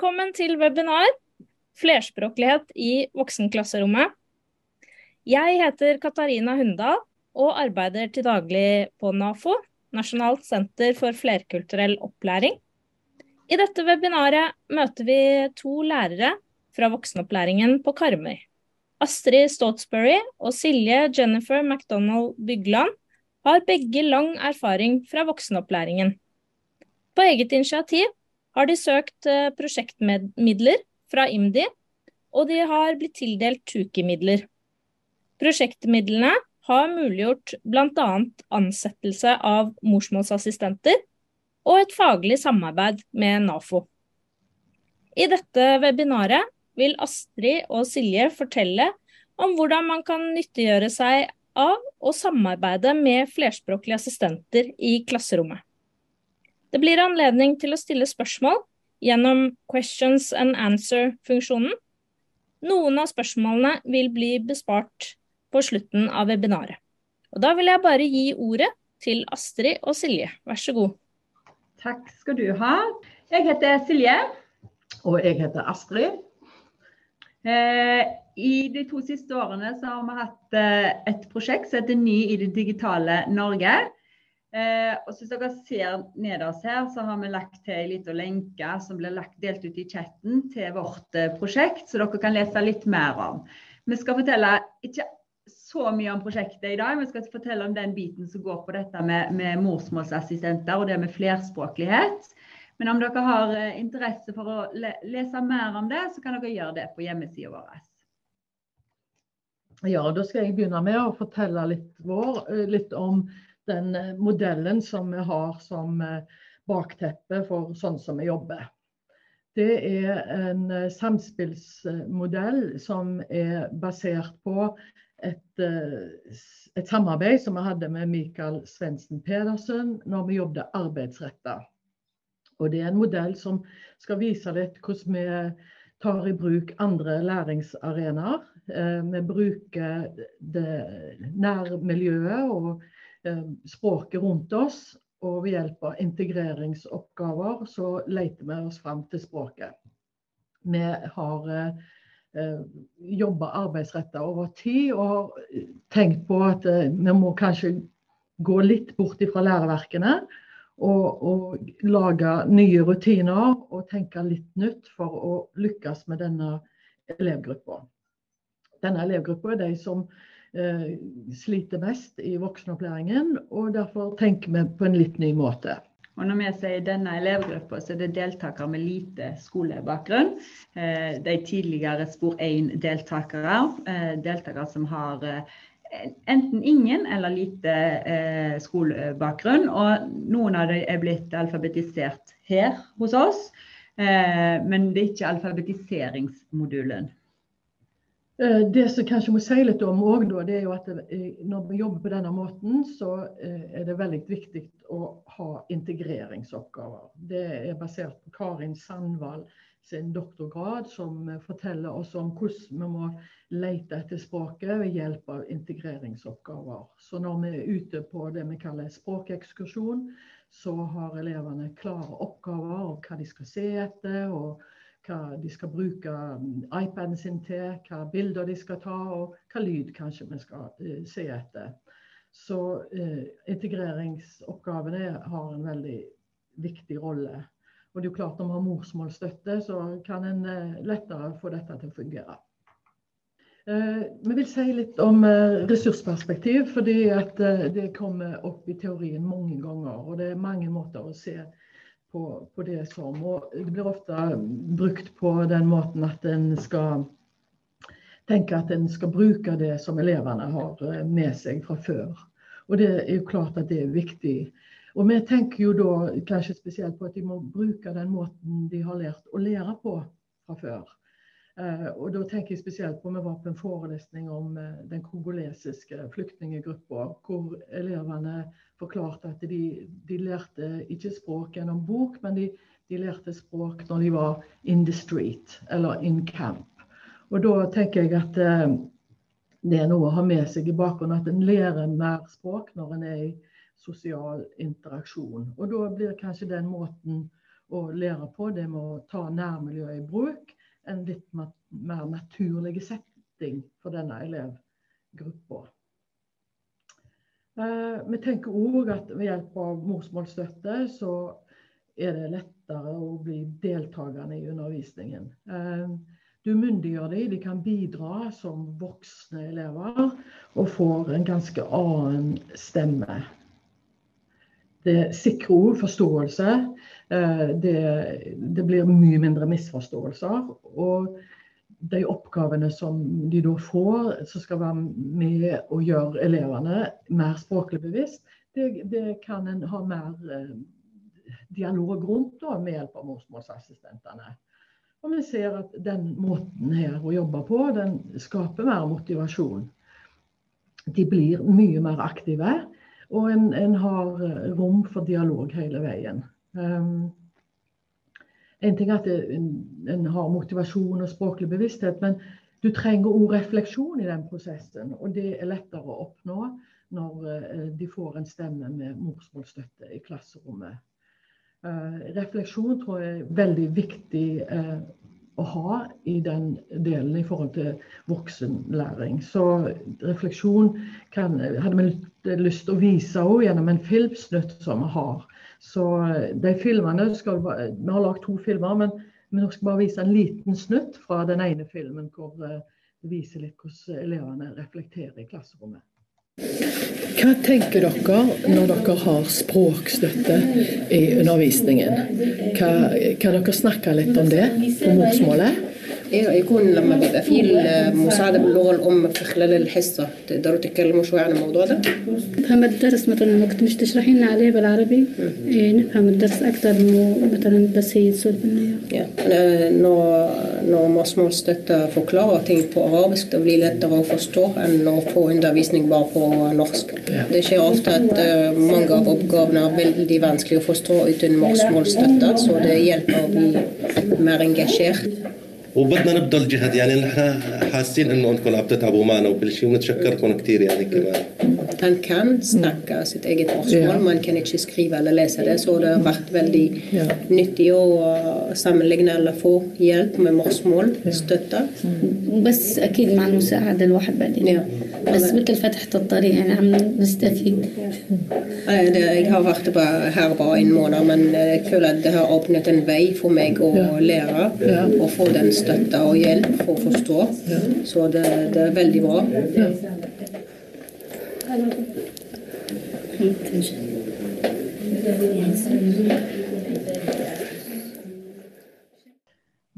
Velkommen til webinar 'Flerspråklighet i voksenklasserommet'. Jeg heter Katarina Hundal og arbeider til daglig på NAFO, Nasjonalt senter for flerkulturell opplæring. I dette webinaret møter vi to lærere fra voksenopplæringen på Karmøy. Astrid Stotesbury og Silje Jennifer MacDonald Bygland har begge lang erfaring fra voksenopplæringen. På eget initiativ har de søkt eh, prosjektmidler fra IMDi, og de har blitt tildelt TUKI-midler. Prosjektmidlene har muliggjort bl.a. ansettelse av morsmålsassistenter og et faglig samarbeid med NAFO. I dette webinaret vil Astrid og Silje fortelle om hvordan man kan nyttiggjøre seg av å samarbeide med flerspråklige assistenter i klasserommet. Det blir anledning til å stille spørsmål gjennom questions and answer-funksjonen. Noen av spørsmålene vil bli bespart på slutten av webinaret. Og Da vil jeg bare gi ordet til Astrid og Silje. Vær så god. Takk skal du ha. Jeg heter Silje. Og jeg heter Astrid. Eh, I de to siste årene har vi hatt eh, et prosjekt som heter Ny i det digitale Norge. Eh, og Hvis dere ser nederst her, så har vi lagt til en liten lenke som blir lagt, delt ut i chatten til vårt eh, prosjekt, så dere kan lese litt mer om. Vi skal fortelle ikke så mye om prosjektet i dag, vi skal fortelle om den biten som går på dette med, med morsmålsassistenter og det med flerspråklighet. Men om dere har eh, interesse for å le lese mer om det, så kan dere gjøre det på hjemmesida vår. Ja, da skal jeg begynne med å fortelle litt, vår, eh, litt om den eh, modellen som vi har som eh, bakteppe for sånn som vi jobber. Det er en eh, samspillsmodell som er basert på et, et samarbeid som vi hadde med Mikael Svendsen Pedersen når vi jobbet arbeidsretta. Og det er en modell som skal vise litt hvordan vi tar i bruk andre læringsarenaer. Vi bruker det nærmiljøet og språket rundt oss. Og ved hjelp av integreringsoppgaver så leter vi oss fram til språket. Vi har eh, jobba arbeidsretta over tid og har tenkt på at eh, vi må kanskje gå litt bort fra læreverkene. Og, og, lage nye rutiner og tenke litt nytt for å lykkes med denne elevgruppa. Denne elevgruppa er de som Eh, sliter mest i voksenopplæringen, og derfor tenker vi på en litt ny måte. Og når vi sier denne elevgruppa, så er det deltakere med lite skolebakgrunn. Eh, de tidligere spor 1-deltakere. Eh, deltakere som har enten ingen eller lite skolebakgrunn. Og noen av dem er blitt alfabetisert her hos oss, men det er ikke alfabetiseringsmodulen. Eh, det som kanskje må si litt om òg, det er jo at eh, når vi jobber på denne måten, så eh, er det veldig viktig å ha integreringsoppgaver. Det er basert på Karin Sandvall sin doktorgrad, som forteller oss om hvordan vi må lete etter språket ved hjelp av integreringsoppgaver. Så når vi er ute på det vi kaller språkekskursjon, så har elevene klare oppgaver om hva de skal se etter. og hva de skal bruke um, iPaden sin til, hva bilder de skal ta, og hva lyd kanskje vi skal uh, se etter. Så uh, integreringsoppgavene har en veldig viktig rolle. Og det er jo klart Når vi har morsmålsstøtte, så kan en uh, lettere få dette til å fungere. Vi vil si litt om ressursperspektiv, fordi det kommer opp i teorien mange ganger. Og det er mange måter å se på, det som. Og det blir ofte brukt på den måten at en skal tenke at en skal bruke det som elevene har eh, med seg fra før. Og det er jo klart at det er viktig. Og vi tenker jo da kanskje spesielt på at de må bruke den måten de har lært å lære på fra før. Eh, og da tenker jeg spesielt på Vi var på en forelesning om eh, den kongolesiske flyktninggruppa, hvor elevene forklarte at de, de, lærte ikke språk gjennom bok, men de, de, lærte språk når de var in the street eller in camp. Og da tenker jeg at eh, det er noe å ha med seg i bakgrunnen, at en lærer mer språk når en er i sosial interaksjon. Og da blir kanskje den måten å lære på, det med å ta nærmiljøet i bruk. En litt mer naturlig setting for denne elevgruppa. Eh, vi tenker òg at ved hjelp av morsmålsstøtte så er det lettere å bli deltakende i undervisningen. Eh, du myndiggjør dem, de kan bidra som voksne elever og får en ganske annen stemme. Det sikrer òg forståelse. Eh, det, det, blir mye mindre misforståelser. Og de oppgavene som de da får, som skal være med og gjøre elevene mer språklig bevisst, det, det kan en ha mer eh, dialog rundt da, med hjelp av morsmålsassistentene. Og vi ser at den måten her å jobbe på, den skaper mer motivasjon. De blir mye mer aktive, og en, en har rom for dialog hele veien. Um, en ting er at en, en, har motivasjon og språklig bevissthet, men du trenger òg refleksjon i den prosessen. Og det er lettere å oppnå når uh, de får en stemme med morsmålsstøtte i klasserommet. Uh, refleksjon tror jeg er veldig viktig eh, å ha i den delen i forhold til voksenlæring. Så refleksjon kan, hadde vi lyst til å vise også gjennom en filmsnutt som vi har. Så eh, de filmene skal, Vi har lagd to filmer, men vi skal bare vise en liten snutt fra den ene filmen hvor det viser litt hvordan elevene reflekterer i klasserommet. Hva tenker dere når dere har språkstøtte i undervisningen? Kan dere snakke litt om det på morsmålet? إيه رايكم لما بيبقى في المساعدة باللغة الأم في خلال الحصة تقدروا تتكلموا شوية عن الموضوع ده؟ نفهم الدرس مثلا لما كنت مش تشرحي لنا عليه بالعربي إيه نفهم الدرس أكثر من مثلا بس هي تسولف لنا اياه. نو نو مسمو ستت فوكلور تينك بو ارابيسك تبلي لا تبو فوستو ان نو فو إن دافيسنك با فو نوخسك. Det skjer ofte at uh, mange av oppgavene er veldig vanskelig å forstå uten morsmålsstøtte, så det hjelper å bli. وبدنا نبذل جهد يعني نحن حاسين إنه انكم عم تتعبوا معنا وكل شيء ونتشكركم كثير يعني كمان. Han kan snakke sitt eget morsmål, men kan ikke skrive eller lese det. Så det har vært veldig nyttig å sammenligne eller få hjelp med morsmål, støtte. بس اكيد مع المساعده الواحد بعدين بس مثل فتحت الطريق يعني عم نستفيد Jeg har vært her bare en måned, men jeg føler at det har åpnet en vei for meg å lære og få den støtta og hjelp for å forstå. Så det, det er veldig bra.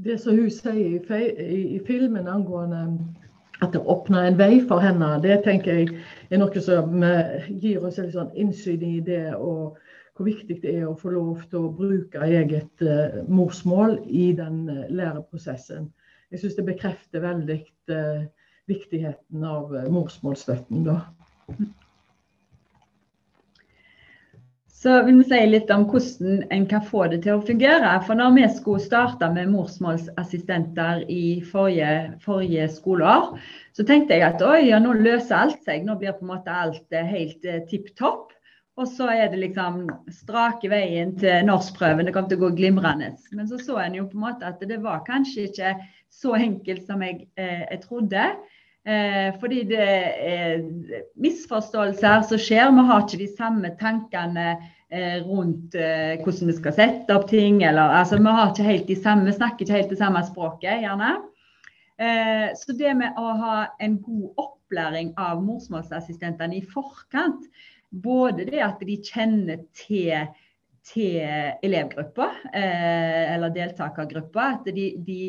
det som hun sier i, filmen angående at det åpner en vei for henne, det tenker jeg er noe som gir oss litt sånn innsyn i det. og hvor viktig det er å få lov til å bruke eget uh, morsmål i den uh, læreprosessen. Jeg syns det bekrefter veldig uh, viktigheten av morsmålsstøtten. da. Så vil vi si litt om hvordan en kan få det til å fungere. For når vi skulle starte med morsmålsassistenter i forrige, forrige skoleår, så tenkte jeg at oi, ja, nå løser alt seg. Nå blir på en måte alt eh, helt eh, tipp topp. Og så er det liksom strake veien til norskprøven. Det kom til å gå glimrende. Men så så en jo på en måte at det var kanskje ikke så enkelt som jeg, eh, jeg trodde. Eh, fordi det er misforståelser som skjer. Vi har ikke de samme tankene eh, rundt eh, hvordan vi skal sette opp ting. Eller, altså, vi, har ikke helt de samme, vi snakker ikke helt det samme språket, gjerne. Så det med å ha en god opplæring av morsmålsassistentene i forkant, både det at de kjenner til til elevgruppa eller deltakergruppa. At de, de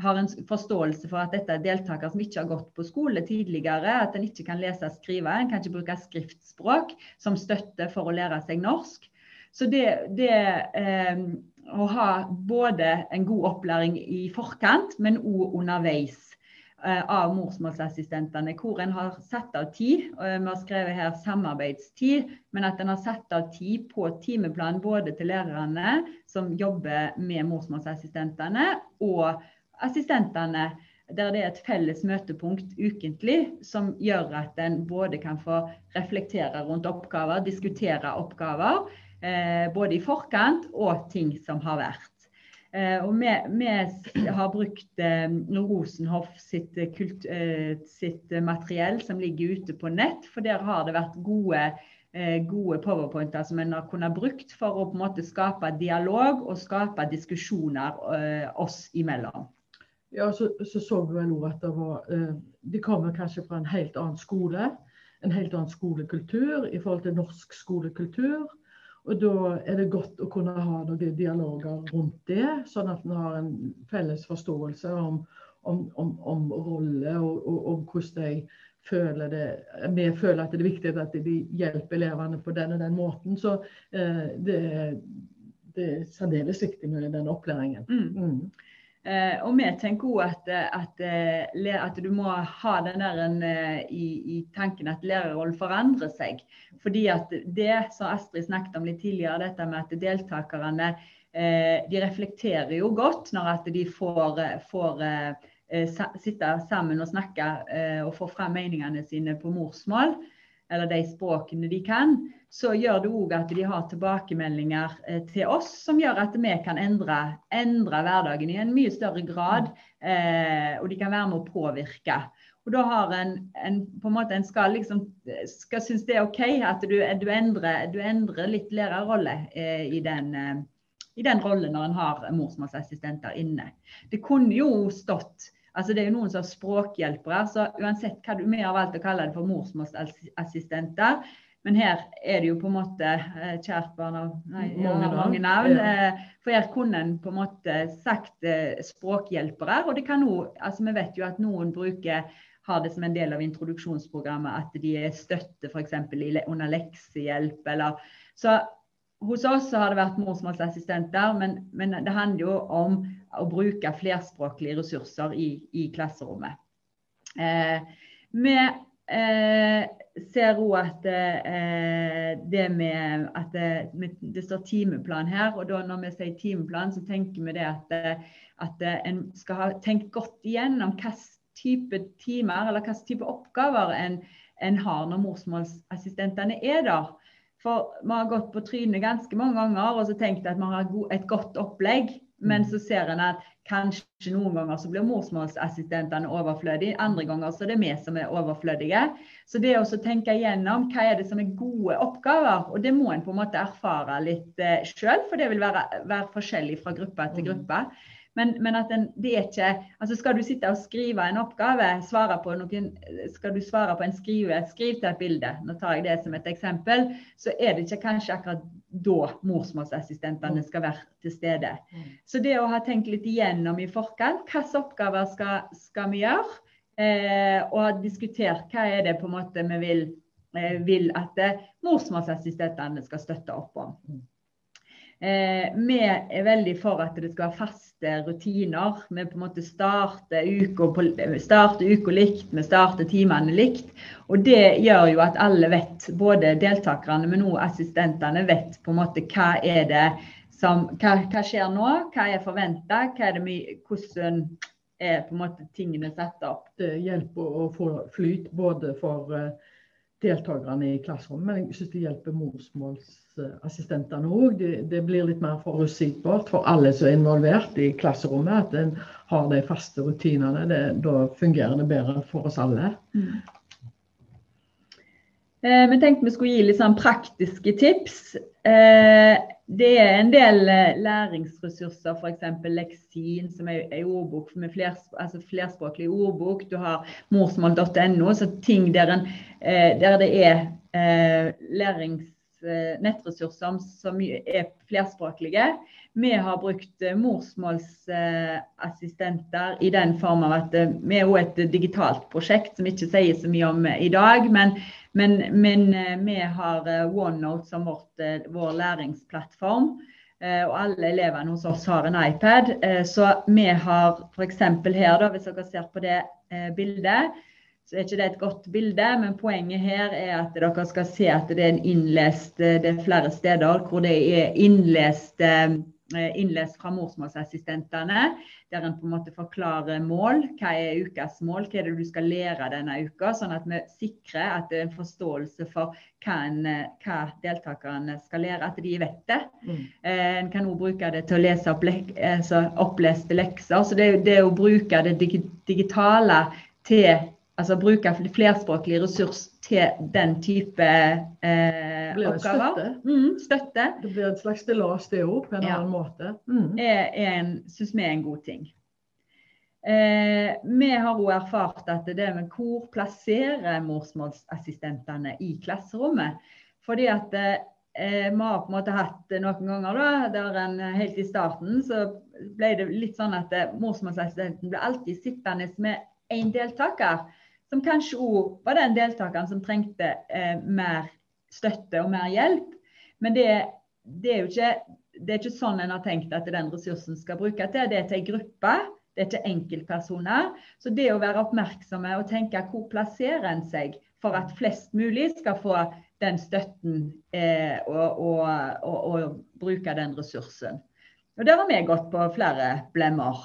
har en forståelse for at dette er deltakere som ikke har gått på skole tidligere, at en ikke kan lese og skrive, en kan ikke bruke skriftspråk som støtte for å lære seg norsk. Så det, det eh, å ha både en god opplæring i forkant, men òg underveis eh, av morsmålsassistentene, hvor en har satt av tid. Vi har skrevet her samarbeidstid, men at en har satt av tid på timeplan både til lærerne som jobber med morsmålsassistentene, og assistentene, der det er et felles møtepunkt ukentlig som gjør at en både kan få reflektere rundt oppgaver, diskutere oppgaver, eh, både i forkant og ting som har vært. Eh, og vi, vi, har brukt eh, Rosenhoff sitt, kult, sitt, materiell som ligger ute på nett, for der har det vært gode, gode powerpointer som en har kunnet brukt for å på en måte skape dialog og skape diskusjoner oss imellom. Ja, så så, så vi vel at det var De kommer kanskje fra en helt annen skole. En helt annen skolekultur i forhold til norsk skolekultur. Og da er det godt å kunne ha noen dialoger rundt det, sånn at en har en felles forståelse om, om, om, om rolle og, og, om hvordan de føler det. Vi føler at det er viktig at de hjelper elevene på den og den måten. Så eh, det, det, er særdeles viktig med den opplæringen. Mm. Eh, og vi tenker òg at, at, eh, at, du må ha den der en, i, i, tanken at lærerrollen forandrer seg. Fordi at det som Astrid snakket om litt tidligere, dette med at deltakerne eh, de reflekterer jo godt når at de får, får eh, sitte sammen og snakke eh, og få frem meningene sine på morsmål eller de språkene de kan, så gjør det òg at de har tilbakemeldinger eh, til oss som gjør at vi kan endre, endre hverdagen i en mye større grad. Eh, og de kan være med å påvirke. Og da har en, en på en måte en skal liksom skal synes det er OK at du, du, endrer, du endrer, litt lærerrolle eh, i den eh, i den rollen når en har morsmålsassistenter inne. Det kunne jo stått Altså Det er jo noen som har språkhjelpere, så uansett hva du, vi har valgt å kalle det for morsmålsassistenter. Men her er det jo på en måte eh, kjært barn av mange, navn. Eh, for her kunne en på en måte sagt eh, språkhjelpere. Og det kan også, altså vi vet jo at noen bruker har det som en del av introduksjonsprogrammet at de er støtte f.eks. under leksehjelp. Eller, så hos oss har det vært morsmålsassistenter, men, men, det handler jo om å bruke flerspråklige ressurser i, i klasserommet. Eh, vi eh, ser òg at eh, det med at det, det, står timeplan her. og da Når vi sier timeplan, så tenker vi det at, at en skal ha tenkt godt igjennom hvilken type timer eller hvilken type oppgaver en, en har når morsmålsassistentene er der. For vi har gått på trynet ganske mange ganger og så tenkt at vi har et godt opplegg. Men så ser en at kanskje noen ganger så blir morsmålsassistentene overflødige. Andre ganger så er det vi som er overflødige. Så det å tenke igjennom hva er det som er gode oppgaver, og det må en på en måte erfare litt eh, sjøl, for det vil være, være forskjellig fra gruppe til gruppe. Men, men at en, det er ikke altså Skal du sitte og skrive en oppgave, svare på noen, skal du svare på en skrive, skriv til et bilde, nå tar jeg det som et eksempel, så er det ikke kanskje akkurat da morsmålsassistentene skal være til stede. Mm. Så det å ha tenkt litt igjennom i forkant, hvilke oppgaver skal, skal vi gjøre? Eh, og ha diskutert hva er det på en måte vi vil, eh, vil at eh, morsmålsassistentene skal støtte opp om. Eh, vi er veldig for at det skal være faste rutiner. Vi på en måte starter uka likt, vi starter timene likt. Og det gjør jo at alle vet, både deltakerne, men også assistentene, vet på en måte hva er det som Hva, hva skjer nå? Hva er forventa? Hvordan er på en måte tingene satt opp? Det hjelper å få flyt både for uh, deltakerne i klasserommet. Men jeg syns det hjelper morsmålsassistentene òg. Det, det, blir litt mer forutsigbart for alle som er involvert i klasserommet. At en har de faste rutinene. Da fungerer det bedre for oss alle. Mm. Eh, vi tenkte vi skulle gi litt sånn praktiske tips. Eh, det er en del eh, læringsressurser, f.eks. leksin, som er en ordbok med flers, altså flerspråklig ordbok. Du har morsmål.no, så ting der, en, eh, der, det er eh, lærings Eh, nettressurser som er flerspråklige. Vi har brukt morsmålsassistenter i den form av at vi er et digitalt prosjekt som ikke sier så mye om i dag. Men, men, men vi har OneNote som vårt, vår læringsplattform. Og alle elevene hos oss har en iPad. Så vi har f.eks. her, da, hvis dere ser på det bildet, så er ikke det et godt bilde, men poenget her er at dere skal se at det er en innlest Det er flere steder hvor det er innlest eh, innlest fra morsmålsassistentene, der en på en måte forklarer mål. Hva er ukas mål, hva er det du skal lære denne uka? Sånn at vi sikrer at det er en forståelse for hva, en, eh, hva deltakerne skal lære, at de vet det. Mm. Eh, en kan òg bruke det til å lese opp lek altså oppleste lekser. Så det, det å bruke det digitale til altså bruke flerspråklig ressurs til den type eh, oppgaver. støtte. Mm, støtte Det blir et slags stillas det òg, på en Ja. annen måte. Mm. er synes vi er en god ting. Eh, vi har òg erfart at det med hvor plasserer morsmålsassistentene i klasserommet. Fordi at eh, vi har på en måte hatt noen ganger da, der en helt i starten så ble det litt sånn at eh, morsmålsassistenten ble alltid sittende med én deltaker. Som kanskje òg var den deltakeren som trengte eh, mer støtte og mer hjelp. Men det, det er jo ikke det er ikke sånn en har tenkt at den ressursen skal brukes til. Det er til en gruppe, det er til enkeltpersoner. Så det å være oppmerksomme og tenke hvor plasserer en seg for at flest mulig skal få den støtten eh, og, og, og, og, bruke den ressursen. Og Der har vi gått på flere blemmer.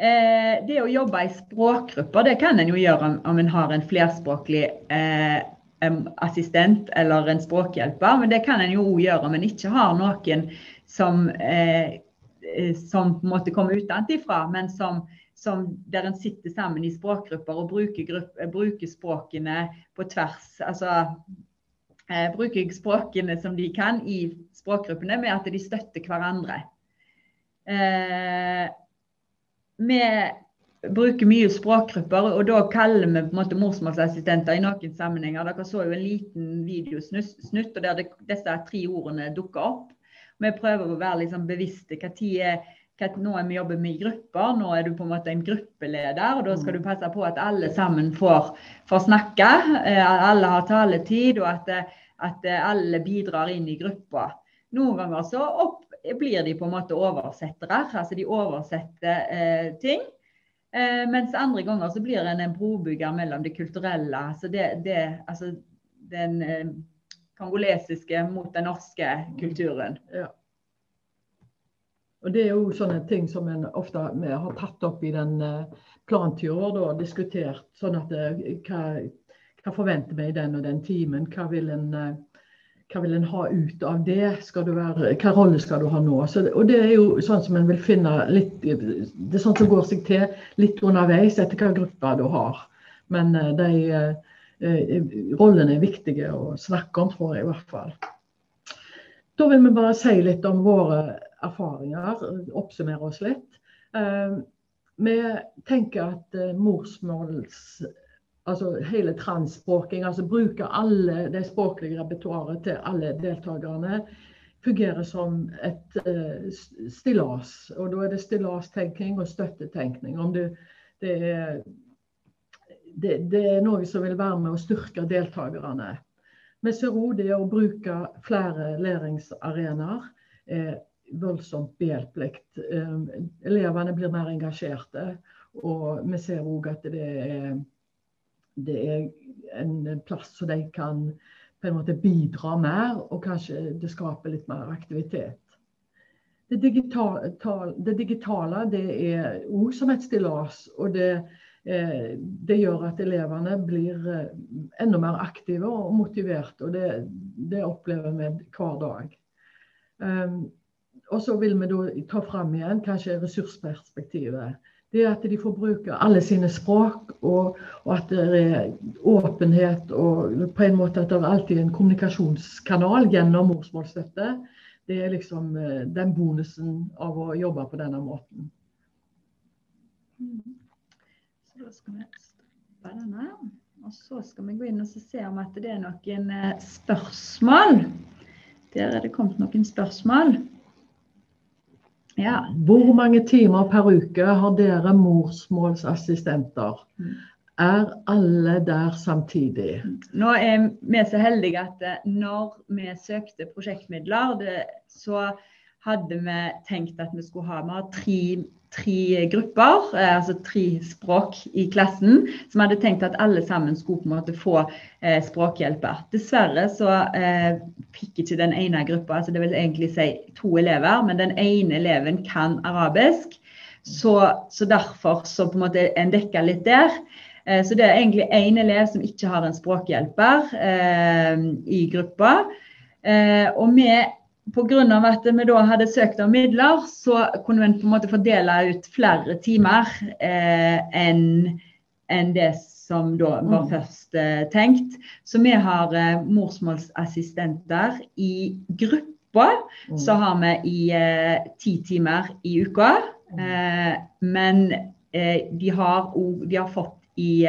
Eh, det å jobbe i språkgrupper, det kan en jo gjøre om, om en har en flerspråklig eh, assistent eller en språkhjelper, men det kan en jo gjøre om en ikke har noen som, eh, eh, som på en måte kommer utenfra, men som, som der en sitter sammen i språkgrupper og bruker, grupp, eh, bruker språkene på tvers. Altså eh, bruker språkene som de kan i språkgruppene, med at de støtter hverandre. Eh, vi bruker mye språkgrupper, og da kaller vi på en måte morsmålsassistenter i noen sammenhenger. Dere så jo en liten videosnutt og der det, disse tre ordene dukker opp. Vi prøver å være liksom bevisste. Hva tid er, hva, nå er vi jobber med i grupper, nå er du på en måte en gruppeleder. og Da skal du passe på at alle sammen får, får snakke, at alle har taletid, og at, at alle bidrar inn i gruppa. Noen ganger så opp, blir de på en måte oversettere, altså de oversetter eh, ting. Eh, mens andre ganger så blir en en brobygger mellom det kulturelle, altså det, det, altså den eh, kongolesiske mot den norske kulturen. Ja. Og Det er jo sånne ting som en ofte har tatt opp i den eh, planturen og diskutert. sånn at eh, hva, hva forventer vi i den og den timen? Hva vil en, eh, hva vil en ha ut av det? Være, hva rolle skal du ha nå? Så, og Det er jo sånn som en vil finne litt Det er sånn som går seg til litt underveis etter hva grupper du har. Men eh, de eh, eh, rollene er viktige å snakke om, tror jeg i hvert fall. Da vil vi bare si litt om våre erfaringer, oppsummere oss litt. Vi tenker at morsmåls Altså hele transspråking, altså bruke alle det språklige repertoaret til alle deltakerne, fungerer som et uh, stillas. Og da er det stillastenkning og støttetenkning. Om det, det, er, det, det er noe som vil være med å styrke deltakerne. Vi ser òg det å bruke flere læringsarenaer er voldsomt behjelpelig. Eh, Elevene blir mer engasjerte, og vi ser òg at det er, det er en plass så de kan på en måte bidra mer, og kanskje det skaper litt mer aktivitet. Det digitale, det digitale det er òg som et stillas. og det Eh, Det gjør at elevene blir eh, enda mer aktive og motiverte. og Det, det opplever vi hver dag. Um, og så vil vi da ta fram igjen kanskje ressursperspektivet. Det at de får bruke alle sine språk, og, og at det er åpenhet og på en måte at det er alltid en kommunikasjonskanal gjennom morsmålsstøtte. Det er liksom eh, den bonusen av å jobbe på denne måten. Så da skal vi stoppe denne. Og så skal vi gå inn og se om at det er noen eh, spørsmål. Der er det kommet noen spørsmål. Ja. Hvor mange timer per uke har dere morsmålsassistenter? Mm. Er alle der samtidig? Nå er vi så heldige at eh, når vi søkte prosjektmidler, det, så hadde vi tenkt at vi skulle ha vi har tre tre grupper, eh, altså tre språk i klassen, som hadde tenkt at alle sammen skulle på en måte få eh, språkhjelper. Dessverre så eh, fikk ikke den ene gruppa, altså det vil egentlig si to elever, men den ene eleven kan arabisk. Så, så derfor så på en måte en dekka litt der. Eh, så det er egentlig én elev som ikke har en språkhjelper eh, i gruppa. Eh, og vi Pga. at vi da hadde søkt om midler, så kunne vi på en måte fordele ut flere timer eh, enn en det som da var mm. først eh, tenkt. Så vi har eh, morsmålsassistenter i gruppa. Mm. Så har vi i eh, ti timer i uka. Mm. Eh, men eh, de har, de, har, fått i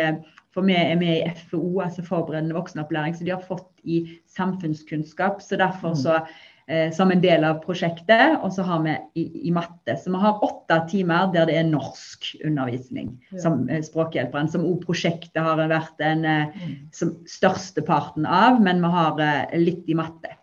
for vi er med i FO, altså forberedende voksenopplæring, så de har fått i samfunnskunnskap. Så derfor så eh, som en del av prosjektet. Og så har vi i, i, matte. Så vi har åtte timer der det er norsk undervisning ja. som eh, språkhjelperen. Som òg prosjektet har vært den største parten som størsteparten av, men vi har eh, litt i matte.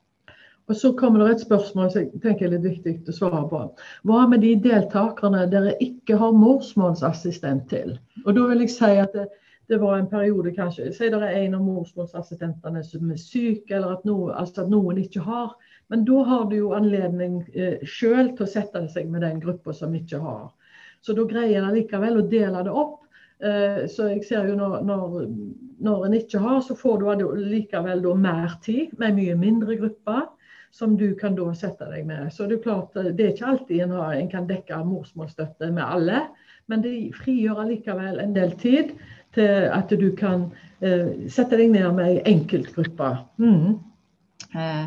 Og Så kommer det et spørsmål som jeg tenker er litt viktig å svare på. Hva med de deltakerne dere ikke har morsmålsassistent til? Og da vil jeg si at det, det var en periode kanskje Si det er en av morsmålsassistentene som er syk, eller at, noe, altså at noen ikke har. Men da har du jo anledning eh, sjøl til å sette seg med den gruppa som ikke har. Så da greier en likevel å dele det opp. Eh, så jeg ser jo når, når, når en ikke har, så får du likevel da mer tid med mye mindre grupper. Som du kan da sette deg med. Så det er klart, eh, det er ikke alltid en, har, en kan dekke morsmålsstøtte med alle. Men det frigjør allikevel en del tid til at du kan eh, sette deg ned med ei enkeltgruppe. Mm. Eh,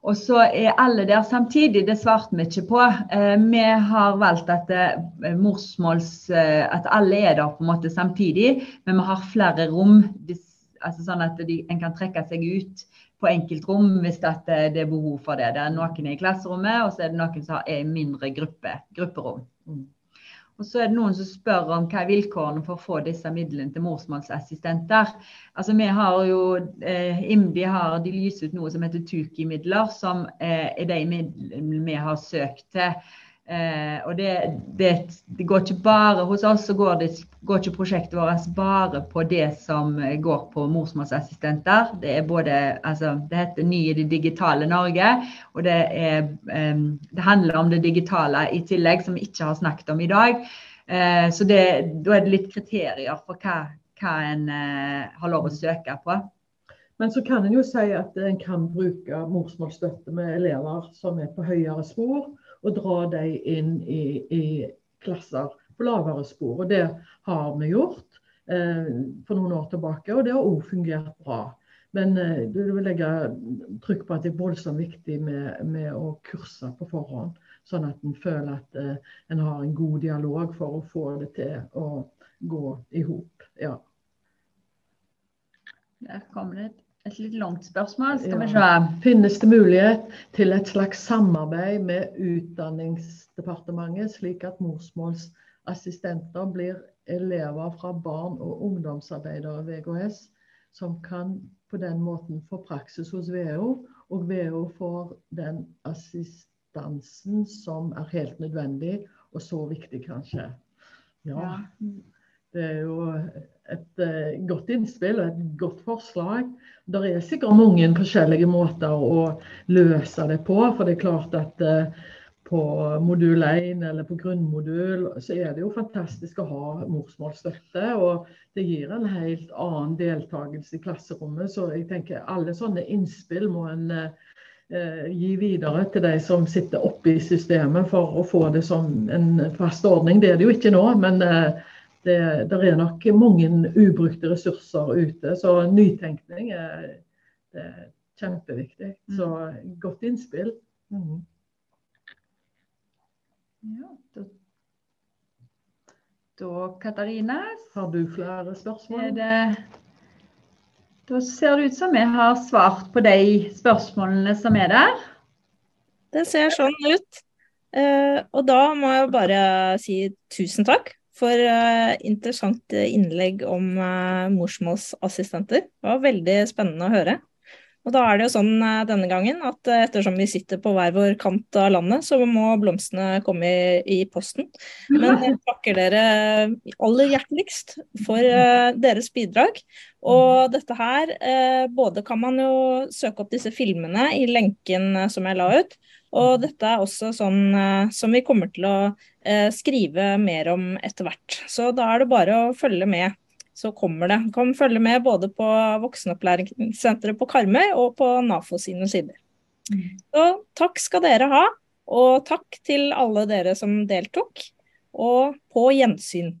og så er alle der samtidig. Det svarte vi ikke på. Eh, vi har valgt at eh, morsmåls eh, At alle er der på en måte samtidig, men vi har flere rom. Altså sånn at de, en kan trekke seg ut på enkeltrom hvis det er behov for det. Det er noen i klasserommet, og så er det noen som er i mindre gruppe, grupperom. Mm. Og så er det noen som spør om hva er vilkårene for å få disse midlene til morsmålsassistenter. Altså vi har jo, eh, IMDi har, de lyser ut noe som heter TUKI-midler, som eh, er de midlene vi har søkt til. Eh, og det, det, det, går ikke bare Hos oss så går, det, går ikke prosjektet vårt bare på det som går på morsmålsassistenter. Det er både, altså, det heter Ny i det digitale Norge, og det, er, eh, det handler om det digitale i tillegg, som vi ikke har snakket om i dag. Eh, så da er det litt kriterier for hva, hva en eh, har lov å søke på. Men så kan en jo si at en kan bruke morsmålsstøtte med elever som er på høyere spor og dra dem inn i, i, klasser på lavere spor. Og det har vi gjort eh, for noen år tilbake, og det har òg fungert bra. Men eh, du vil legge trykk på at det er voldsomt viktig med, med å kurse på forhånd. Sånn at en føler at eh, en har en god dialog for å få det til å gå i hop. Ja. Der kommer det et et litt langt spørsmål. Skal vi se. Finnes det mulighet til et slags samarbeid med Utdanningsdepartementet, slik at morsmålsassistenter blir elever fra barn- og ungdomsarbeidere ved VGS, som kan på den måten få praksis hos VO, og VO får den assistansen som er helt nødvendig, og så viktig kanskje. Ja. Det er jo et uh, godt innspill og et godt forslag. Det er sikkert mange forskjellige måter å løse det på. For det er klart at uh, på modul 1 eller på grunnmodul så er det jo fantastisk å ha morsmålsstøtte. Og det gir en helt annen deltakelse i klasserommet. Så jeg tenker alle sånne innspill må en uh, gi videre til de som sitter oppe i systemet for å få det som en fast ordning. Det er det jo ikke nå. men det, det, er nok mange ubrukte ressurser ute. Så nytenkning er, er kjempeviktig. Mm. Så godt innspill. Mm. Ja, da, da, Katarina Har du flere spørsmål? Det, da ser det ut som vi har svart på de spørsmålene som er der. Det ser sånn ut. Uh, og da må jeg bare si tusen takk for uh, interessant innlegg om uh, morsmålsassistenter. Det var veldig spennende å høre. Og da er det jo sånn uh, denne gangen at ettersom vi sitter på hver vår kant av landet, så må blomstene komme i, i posten. Men jeg takker dere aller hjerteligst for deres bidrag. Og dette her, både kan man jo søke opp disse filmene i lenken som jeg la ut, og dette er også sånn eh, som vi kommer til å eh, skrive mer om etter hvert. Så da er det bare å følge med så kommer det. Du Kan følge med både på voksenopplæringssenteret på Karmøy og på NAFO sine sider. Så takk skal dere ha, og takk til alle dere som deltok. Og på gjensyn.